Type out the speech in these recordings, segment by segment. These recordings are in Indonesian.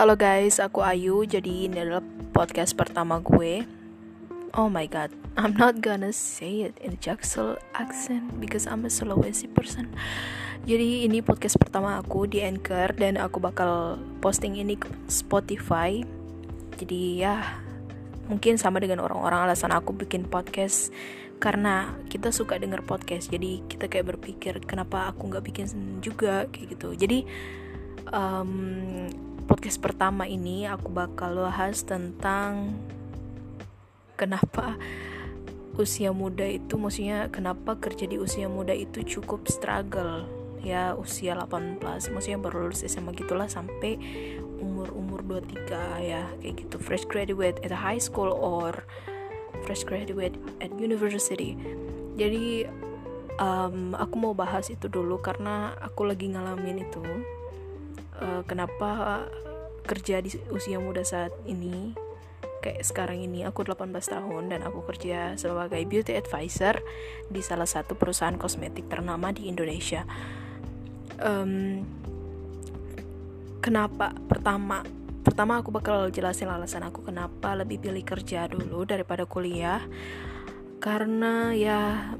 Halo guys, aku Ayu. Jadi ini adalah podcast pertama gue. Oh my god, I'm not gonna say it in Jaksel accent because I'm a Sulawesi person. Jadi ini podcast pertama aku di Anchor dan aku bakal posting ini ke Spotify. Jadi ya mungkin sama dengan orang-orang alasan aku bikin podcast karena kita suka denger podcast. Jadi kita kayak berpikir kenapa aku nggak bikin juga kayak gitu. Jadi um, podcast pertama ini aku bakal bahas tentang kenapa usia muda itu maksudnya kenapa kerja di usia muda itu cukup struggle. Ya usia 18 maksudnya baru lulus SMA gitulah sampai umur-umur 23 ya kayak gitu. Fresh graduate at high school or fresh graduate at university. Jadi um, aku mau bahas itu dulu karena aku lagi ngalamin itu uh, kenapa kerja di usia muda saat ini kayak sekarang ini aku 18 tahun dan aku kerja sebagai beauty advisor di salah satu perusahaan kosmetik ternama di Indonesia. Um, kenapa? Pertama, pertama aku bakal jelasin alasan aku kenapa lebih pilih kerja dulu daripada kuliah. Karena ya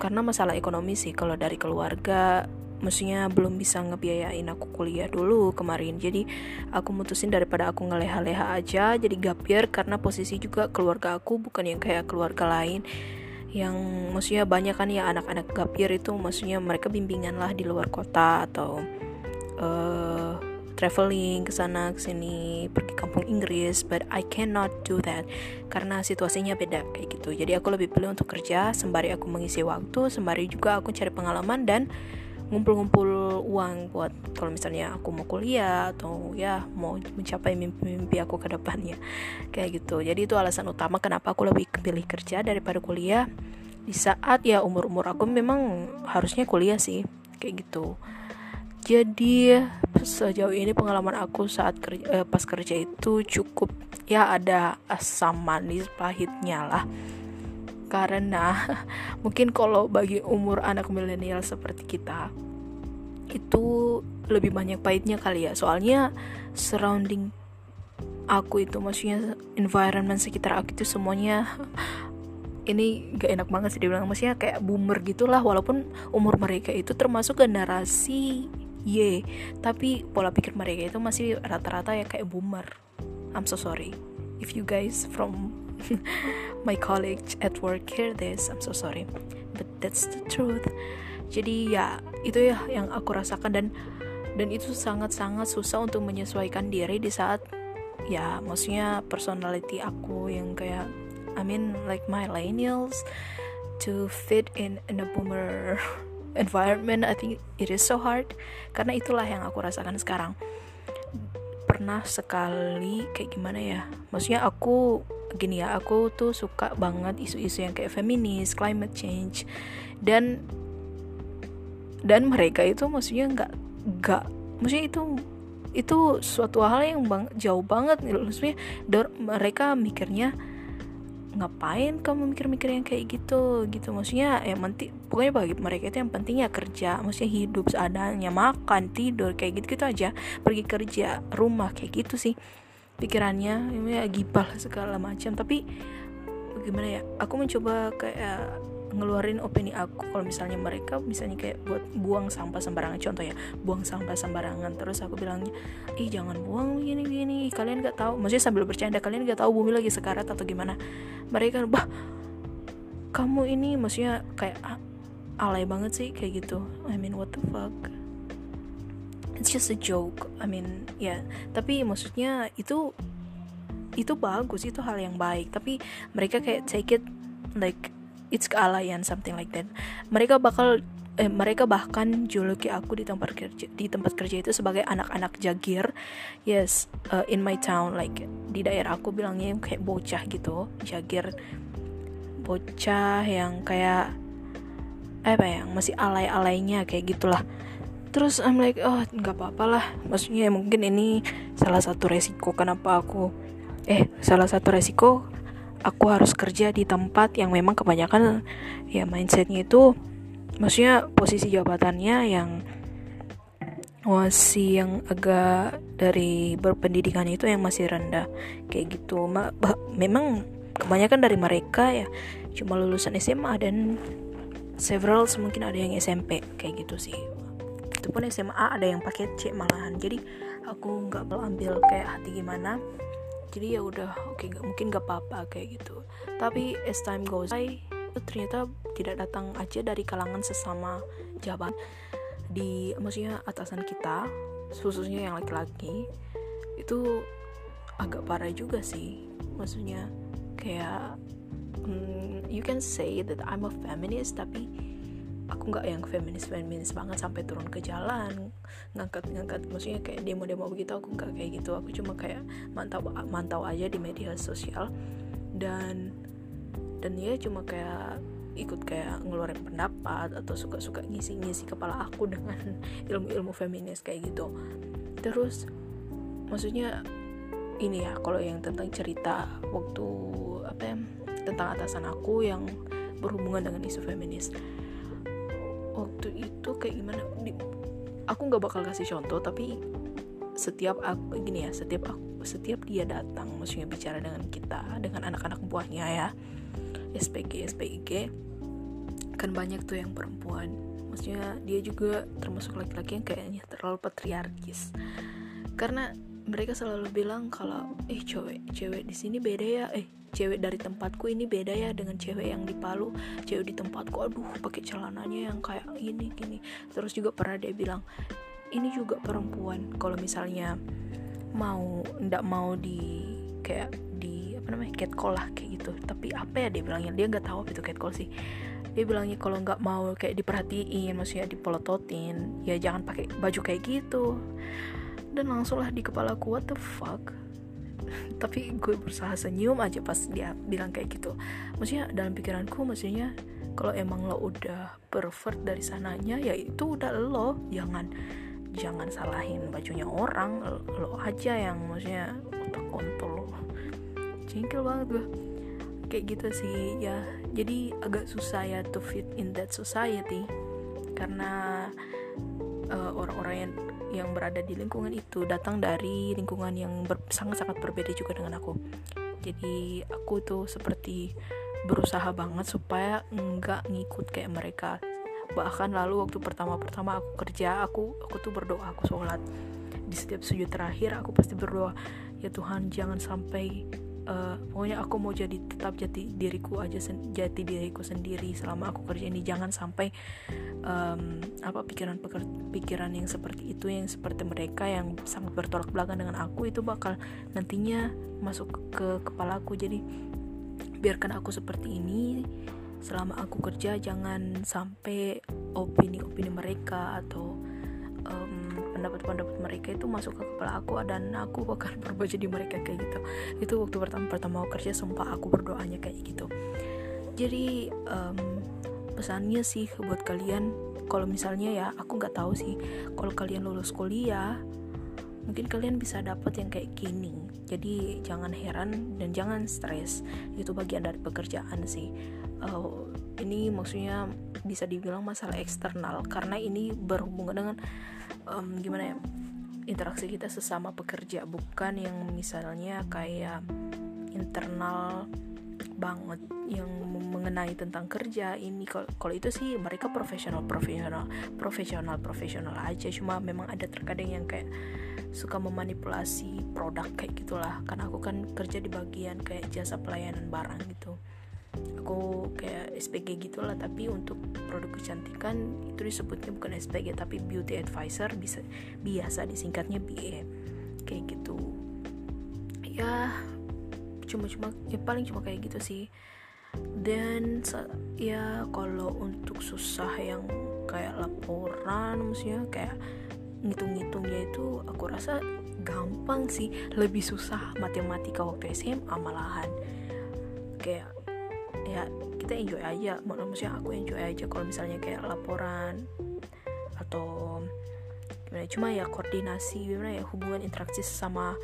karena masalah ekonomi sih kalau dari keluarga maksudnya belum bisa ngebiayain aku kuliah dulu kemarin. Jadi aku mutusin daripada aku ngeleha-leha aja jadi gap year karena posisi juga keluarga aku bukan yang kayak keluarga lain. Yang maksudnya banyak kan ya anak-anak gap year itu maksudnya mereka bimbingan lah di luar kota atau uh, traveling ke sana ke sini pergi kampung Inggris but I cannot do that karena situasinya beda kayak gitu. Jadi aku lebih pilih untuk kerja sembari aku mengisi waktu sembari juga aku cari pengalaman dan ngumpul-ngumpul uang buat kalau misalnya aku mau kuliah atau ya mau mencapai mimpi-mimpi aku ke depannya. Kayak gitu. Jadi itu alasan utama kenapa aku lebih pilih kerja daripada kuliah. Di saat ya umur-umur aku memang harusnya kuliah sih kayak gitu. Jadi sejauh ini pengalaman aku saat kerja, eh, pas kerja itu cukup ya ada asam manis pahitnya lah karena mungkin kalau bagi umur anak milenial seperti kita itu lebih banyak pahitnya kali ya. Soalnya surrounding aku itu maksudnya environment sekitar aku itu semuanya ini gak enak banget sih dibilang. Maksudnya kayak boomer gitulah walaupun umur mereka itu termasuk generasi Y tapi pola pikir mereka itu masih rata-rata ya kayak boomer. I'm so sorry if you guys from my colleague at work hear this I'm so sorry. But that's the truth. Jadi ya itu ya yang aku rasakan. Dan dan itu sangat-sangat susah untuk menyesuaikan diri di saat ya maksudnya personality aku yang kayak I mean like my millennials to fit in in a boomer environment I think it is so hard. Karena itulah yang aku rasakan sekarang. Pernah sekali kayak gimana ya? Maksudnya aku gini ya aku tuh suka banget isu-isu yang kayak feminis climate change dan dan mereka itu maksudnya nggak nggak maksudnya itu itu suatu hal yang bang, jauh banget gitu. Maksudnya mereka mikirnya ngapain kamu mikir-mikir yang kayak gitu? Gitu maksudnya yang penting pokoknya bagi mereka itu yang penting ya kerja maksudnya hidup seadanya makan tidur kayak gitu gitu aja pergi kerja rumah kayak gitu sih pikirannya ya gibah segala macam. Tapi gimana ya aku mencoba kayak ngeluarin opini aku. Kalau misalnya mereka misalnya kayak buat buang sampah sembarangan contoh ya buang sampah sembarangan. Terus aku bilangnya ih jangan buang gini gini. Kalian gak tahu. Maksudnya sambil bercanda kalian gak tahu bumi lagi sekarat atau gimana? Mereka bah kamu ini maksudnya kayak alay banget sih kayak gitu. I mean what the fuck it's just a joke. I mean ya. Yeah. tapi maksudnya itu itu bagus itu hal yang baik. Tapi mereka kayak take it like it's kealayan something like that. Mereka bakal eh, mereka bahkan juluki aku di tempat kerja di tempat kerja itu sebagai anak-anak jagir. Yes uh, in my town like di daerah aku bilangnya kayak bocah gitu jagir. Bocah yang kayak apa ya masih alay-alaynya kayak gitulah terus I'm like oh nggak apa-apa lah. Maksudnya mungkin ini salah satu resiko kenapa aku eh salah satu resiko aku harus kerja di tempat yang memang kebanyakan ya mindsetnya itu maksudnya posisi jabatannya yang masih yang agak dari berpendidikan itu yang masih rendah. Kayak gitu. Ma memang kebanyakan dari mereka ya cuma lulusan SMA dan several mungkin ada yang SMP kayak gitu sih itu pun SMA ada yang pakai C malahan. Jadi aku nggak ambil kayak hati gimana. Jadi ya udah oke okay, mungkin gak apa-apa kayak gitu. Tapi as time goes by ternyata tidak datang aja dari kalangan sesama jabat. Di maksudnya atasan kita khususnya yang laki-laki itu agak parah juga sih. Maksudnya kayak mm, you can say that I'm a feminist tapi aku nggak yang feminis feminis banget sampai turun ke jalan ngangkat ngangkat. Maksudnya kayak demo demo begitu aku nggak kayak gitu. Aku cuma kayak mantau mantau aja di media sosial. Dan dan ya cuma kayak ikut kayak ngeluarin pendapat atau suka-suka ngisi-ngisi kepala aku dengan ilmu-ilmu feminis kayak gitu. Terus maksudnya ini ya kalau yang tentang cerita waktu apa ya tentang atasan aku yang berhubungan dengan isu feminis waktu itu kayak gimana? Di, aku nggak bakal kasih contoh tapi setiap aku gini ya setiap aku setiap dia datang maksudnya bicara dengan kita dengan anak-anak buahnya ya SPG SPG kan banyak tuh yang perempuan. Maksudnya dia juga termasuk laki-laki yang kayaknya terlalu patriarkis. Karena mereka selalu bilang kalau eh cewek cewek di sini beda ya. Eh cewek dari tempatku ini beda ya dengan cewek yang di Palu. Cewek di tempatku aduh pakai celananya yang kayak ini gini. Terus juga pernah dia bilang ini juga perempuan. Kalau misalnya mau ndak mau di kayak di apa namanya catcall lah kayak gitu. Tapi apa ya dia bilangnya? Dia nggak tahu apa itu catcall sih. Dia bilangnya kalau nggak mau kayak diperhatiin maksudnya dipelototin ya jangan pakai baju kayak gitu dan langsunglah di kepala ku what the fuck? Tapi gue berusaha senyum aja pas dia bilang kayak gitu. Maksudnya dalam pikiranku maksudnya kalau emang lo udah pervert dari sananya ya itu udah lo. Jangan jangan salahin bajunya orang. Lo, aja yang maksudnya otak kontol jengkel banget gue. Kayak gitu sih ya. Jadi agak susah ya to fit in that society. Karena uh, orang-orang yang yang berada di lingkungan itu datang dari lingkungan yang sangat-sangat berbeda juga dengan aku. Jadi aku tuh seperti berusaha banget supaya nggak ngikut kayak mereka. Bahkan lalu waktu pertama-pertama aku kerja aku aku tuh berdoa aku sholat. Di setiap sujud terakhir aku pasti berdoa ya Tuhan jangan sampai uh, pokoknya aku mau jadi tetap jati diriku aja sen, jati diriku sendiri selama aku kerja ini. Jangan sampai um, apa pikiran pikiran yang seperti itu yang seperti mereka yang sangat bertolak belakang dengan aku itu bakal nantinya masuk ke kepalaku jadi biarkan aku seperti ini selama aku kerja. Jangan sampai opini-opini mereka atau pendapat-pendapat mereka itu masuk ke kepala aku dan aku bakal berubah jadi mereka kayak gitu. Itu waktu pertama pertama aku kerja sumpah aku berdoanya kayak gitu. Jadi um, pesannya sih buat kalian kalau misalnya ya aku nggak tahu sih kalau kalian lulus kuliah mungkin kalian bisa dapat yang kayak gini. Jadi jangan heran dan jangan stres. Itu bagian dari pekerjaan sih. Uh, ini maksudnya bisa dibilang masalah eksternal. Karena ini berhubungan dengan um, gimana ya interaksi kita sesama pekerja. Bukan yang misalnya kayak internal banget yang mengenai tentang kerja. Ini kalau itu sih mereka profesional profesional profesional profesional aja. Cuma memang ada terkadang yang kayak suka memanipulasi produk kayak gitulah. Karena aku kan kerja di bagian kayak jasa pelayanan barang gitu aku kayak SPG gitulah tapi untuk produk kecantikan itu disebutnya bukan SPG tapi beauty advisor bisa biasa disingkatnya BA kayak gitu. Ya cuma-cuma ya paling cuma kayak gitu sih. Dan ya kalau untuk susah yang kayak laporan maksudnya kayak ngitung-ngitungnya itu aku rasa gampang sih. Lebih susah matematika waktu SMA malahan. Kayak ya kita enjoy aja. Maksudnya aku enjoy aja kalau misalnya kayak laporan atau gimana. Cuma ya koordinasi gimana ya hubungan interaksi sama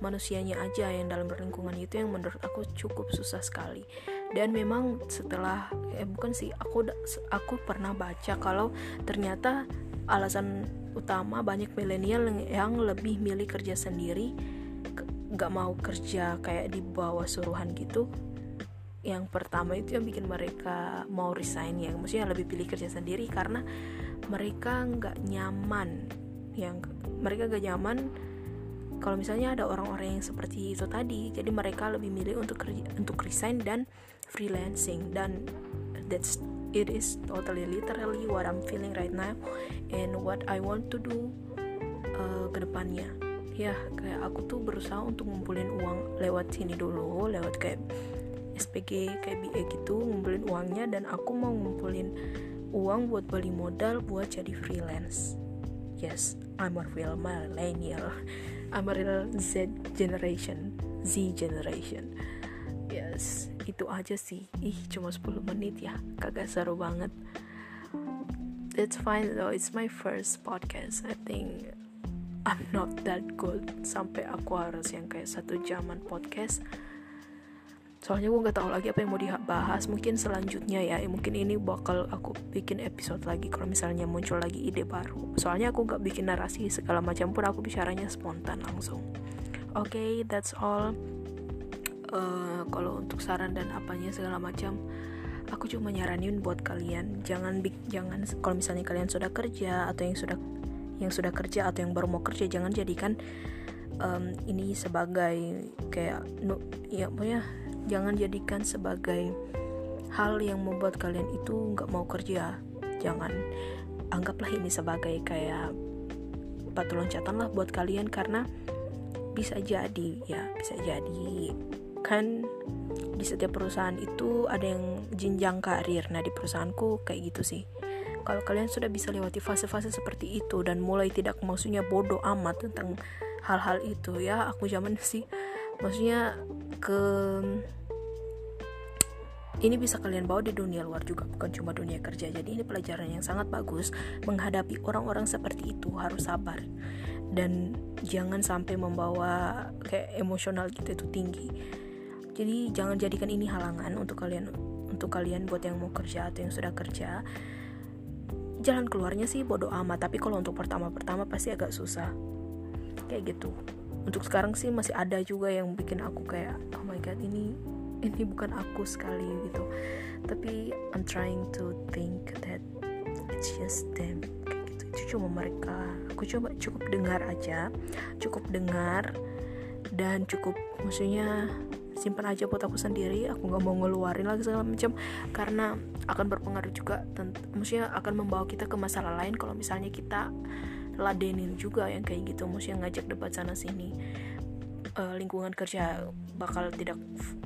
manusianya aja yang dalam lingkungan itu yang menurut aku cukup susah sekali. Dan memang setelah eh bukan sih aku aku pernah baca kalau ternyata alasan utama banyak milenial yang lebih milih kerja sendiri nggak mau kerja kayak di bawah suruhan gitu yang pertama itu yang bikin mereka mau resign yang maksudnya lebih pilih kerja sendiri karena mereka nggak nyaman. Yang mereka nggak nyaman kalau misalnya ada orang-orang yang seperti itu tadi jadi mereka lebih milih untuk kerja untuk resign dan freelancing. Dan that's it is totally literally what I'm feeling right now and what I want to do uh, ke depannya. Ya kayak aku tuh berusaha untuk ngumpulin uang lewat sini dulu lewat kayak SPG BA gitu ngumpulin uangnya dan aku mau ngumpulin uang buat beli modal buat jadi freelance. Yes I'm a real millennial. I'm a real Z generation Z generation. Yes itu aja sih. Ih cuma 10 menit ya. Kagak seru banget. It's fine though it's my first podcast. I think I'm not that good. Sampai aku harus yang kayak satu jaman podcast soalnya gue nggak tahu lagi apa yang mau dibahas. Mungkin selanjutnya ya. Mungkin ini bakal aku bikin episode lagi kalau misalnya muncul lagi ide baru. Soalnya aku nggak bikin narasi segala macam pun aku bicaranya spontan langsung. Oke okay, that's all. Uh, kalau untuk saran dan apanya segala macam aku cuma nyaranin buat kalian jangan jangan kalau misalnya kalian sudah kerja atau yang sudah yang sudah kerja atau yang baru mau kerja jangan jadikan um, ini sebagai kayak no, ya pokoknya jangan jadikan sebagai hal yang membuat kalian itu nggak mau kerja. Jangan anggaplah ini sebagai kayak batu loncatan lah buat kalian karena bisa jadi ya bisa jadi. Kan di setiap perusahaan itu ada yang jenjang karir. Nah di perusahaanku kayak gitu sih. Kalau kalian sudah bisa lewati fase-fase seperti itu dan mulai tidak maksudnya bodoh amat tentang hal-hal itu ya aku zaman sih maksudnya ke ini bisa kalian bawa di dunia luar juga, bukan cuma dunia kerja. Jadi ini pelajaran yang sangat bagus menghadapi orang-orang seperti itu harus sabar dan jangan sampai membawa kayak emosional gitu itu tinggi. Jadi jangan jadikan ini halangan untuk kalian untuk kalian buat yang mau kerja atau yang sudah kerja. Jalan keluarnya sih bodoh amat, tapi kalau untuk pertama-pertama pasti agak susah. Kayak gitu. Untuk sekarang sih masih ada juga yang bikin aku kayak oh my god ini ini bukan aku sekali gitu. Tapi I'm trying to think that it's just them kayak gitu. Itu cuma mereka. Aku coba cukup dengar aja cukup dengar dan cukup maksudnya simpan aja buat aku sendiri. Aku nggak mau ngeluarin lagi segala macam karena akan berpengaruh juga maksudnya akan membawa kita ke masalah lain kalau misalnya kita ladenin juga yang kayak gitu maksudnya ngajak debat sana sini. Uh, lingkungan kerja bakal tidak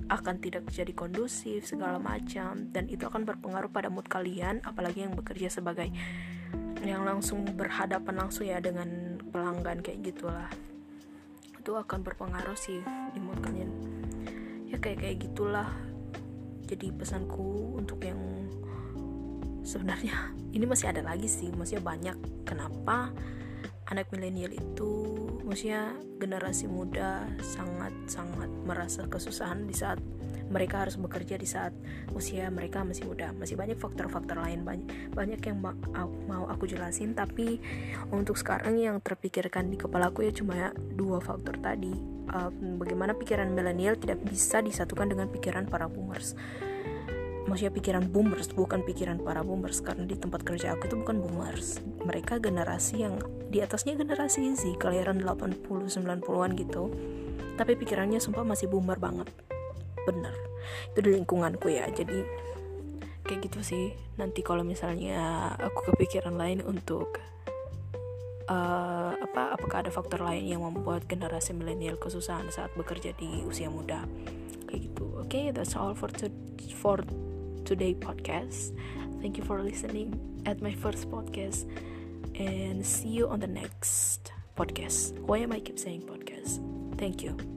akan tidak jadi kondusif segala macam. Dan itu akan berpengaruh pada mood kalian apalagi yang bekerja sebagai yang langsung berhadapan langsung ya dengan pelanggan kayak gitulah. Itu akan berpengaruh sih di mood kalian. Ya kayak kayak gitulah. Jadi pesanku untuk yang sebenarnya ini masih ada lagi sih masih banyak. Kenapa anak milenial itu maksudnya generasi muda sangat-sangat merasa kesusahan di saat mereka harus bekerja di saat usia mereka masih muda. Masih banyak faktor-faktor lain banyak banyak yang ma mau aku jelasin. Tapi untuk sekarang yang terpikirkan di kepala aku ya cuma ya dua faktor tadi. Uh, bagaimana pikiran milenial tidak bisa disatukan dengan pikiran para boomers. Maksudnya pikiran boomers bukan pikiran para boomers. Karena di tempat kerja aku itu bukan boomers. Mereka generasi yang di atasnya generasi Z kelahiran 80 90-an gitu. Tapi pikirannya sumpah masih boomer banget. Bener. Itu di lingkunganku ya. Jadi kayak gitu sih. Nanti kalau misalnya aku kepikiran lain untuk uh, apa apakah ada faktor lain yang membuat generasi milenial kesusahan saat bekerja di usia muda? Kayak gitu. Oke okay, that's all for to, for today podcast. Thank you for listening at my first podcast and see you on the next podcast. Why am I keep saying podcast? Thank you.